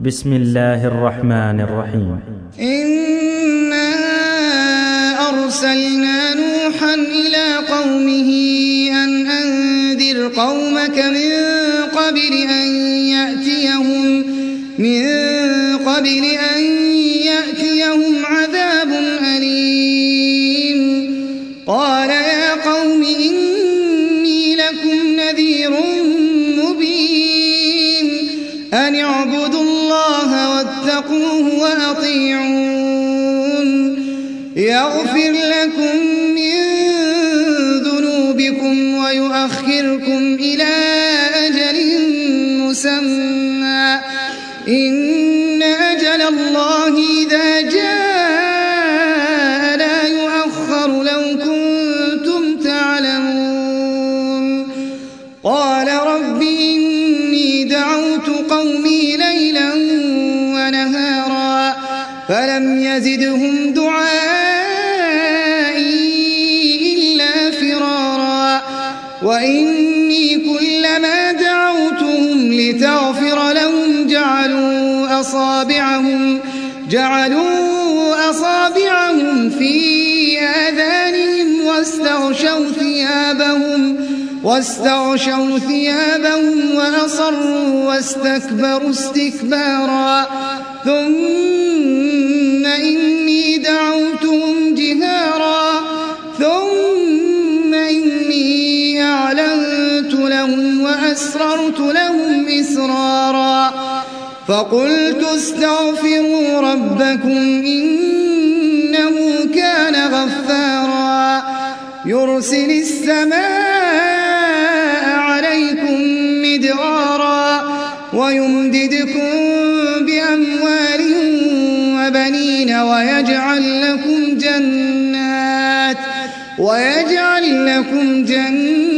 بسم الله الرحمن الرحيم. إنا أرسلنا نوحا إلى قومه أن أنذر قومك من قبل أن يأتيهم من قبل أن اعبدوا الله واتقوه وأطيعون. يغفر لكم من ذنوبكم ويؤخركم إلى أجل مسمى. إن أجل الله إذا جاء فلم يزدهم دعائي إلا فرارا. وإني كلما دعوتهم لتغفر لهم جعلوا أصابعهم جعلوا أصابعهم في آذانهم واستغشوا ثيابهم واستغشوا ثيابهم وأصروا واستكبروا استكبارا. ثم وأسررت لهم إسرارا فقلت استغفروا ربكم إنه كان غفارا يرسل السماء عليكم مدرارا ويمددكم بأموال وبنين ويجعل لكم جنات ويجعل لكم جنات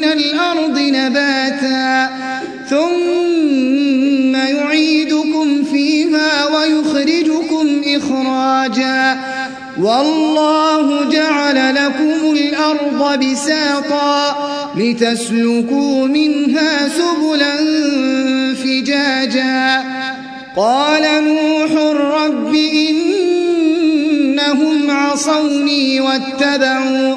من الأرض نباتا ثم يعيدكم فيها ويخرجكم إخراجا والله جعل لكم الأرض بساطا لتسلكوا منها سبلا فجاجا قال نوح رب إنهم عصوني واتبعوا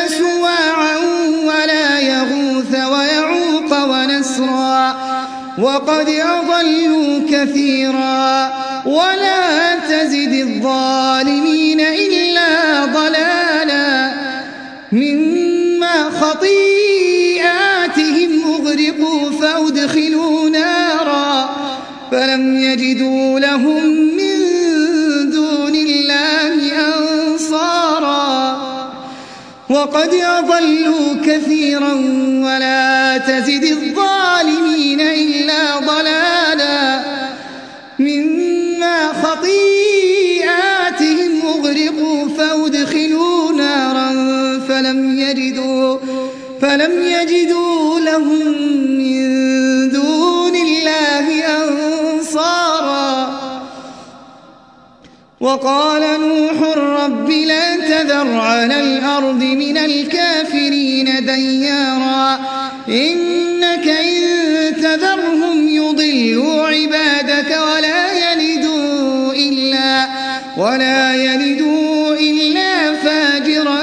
وقد أضلوا كثيرا ولا تزد الظالمين إلا ضلالا مما خطيئاتهم أغرقوا فأدخلوا نارا فلم يجدوا لهم من وقد أضلوا كثيرا ولا تزد الظالمين إلا ضلالا مما خطيئاتهم أغرقوا فأدخلوا نارا فلم يجدوا فلم يجدوا لهم من دون الله أنصارا وقال نوح رب لا تذر على الأرض من الكافرين ديارا إنك إن تذرهم يضلوا عبادك ولا يلدوا إلا ولا يلدوا إلا فاجرا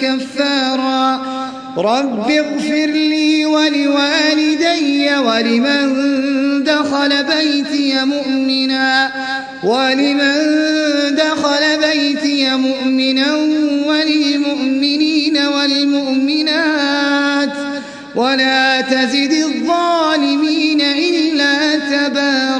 كفارا رب اغفر لي ولوالدي ولمن دخل بيتي مؤمنا ولمن دخل بيتي مؤمنا وللمؤمنين والمؤمنات ولا تزد الظالمين إلا تبارا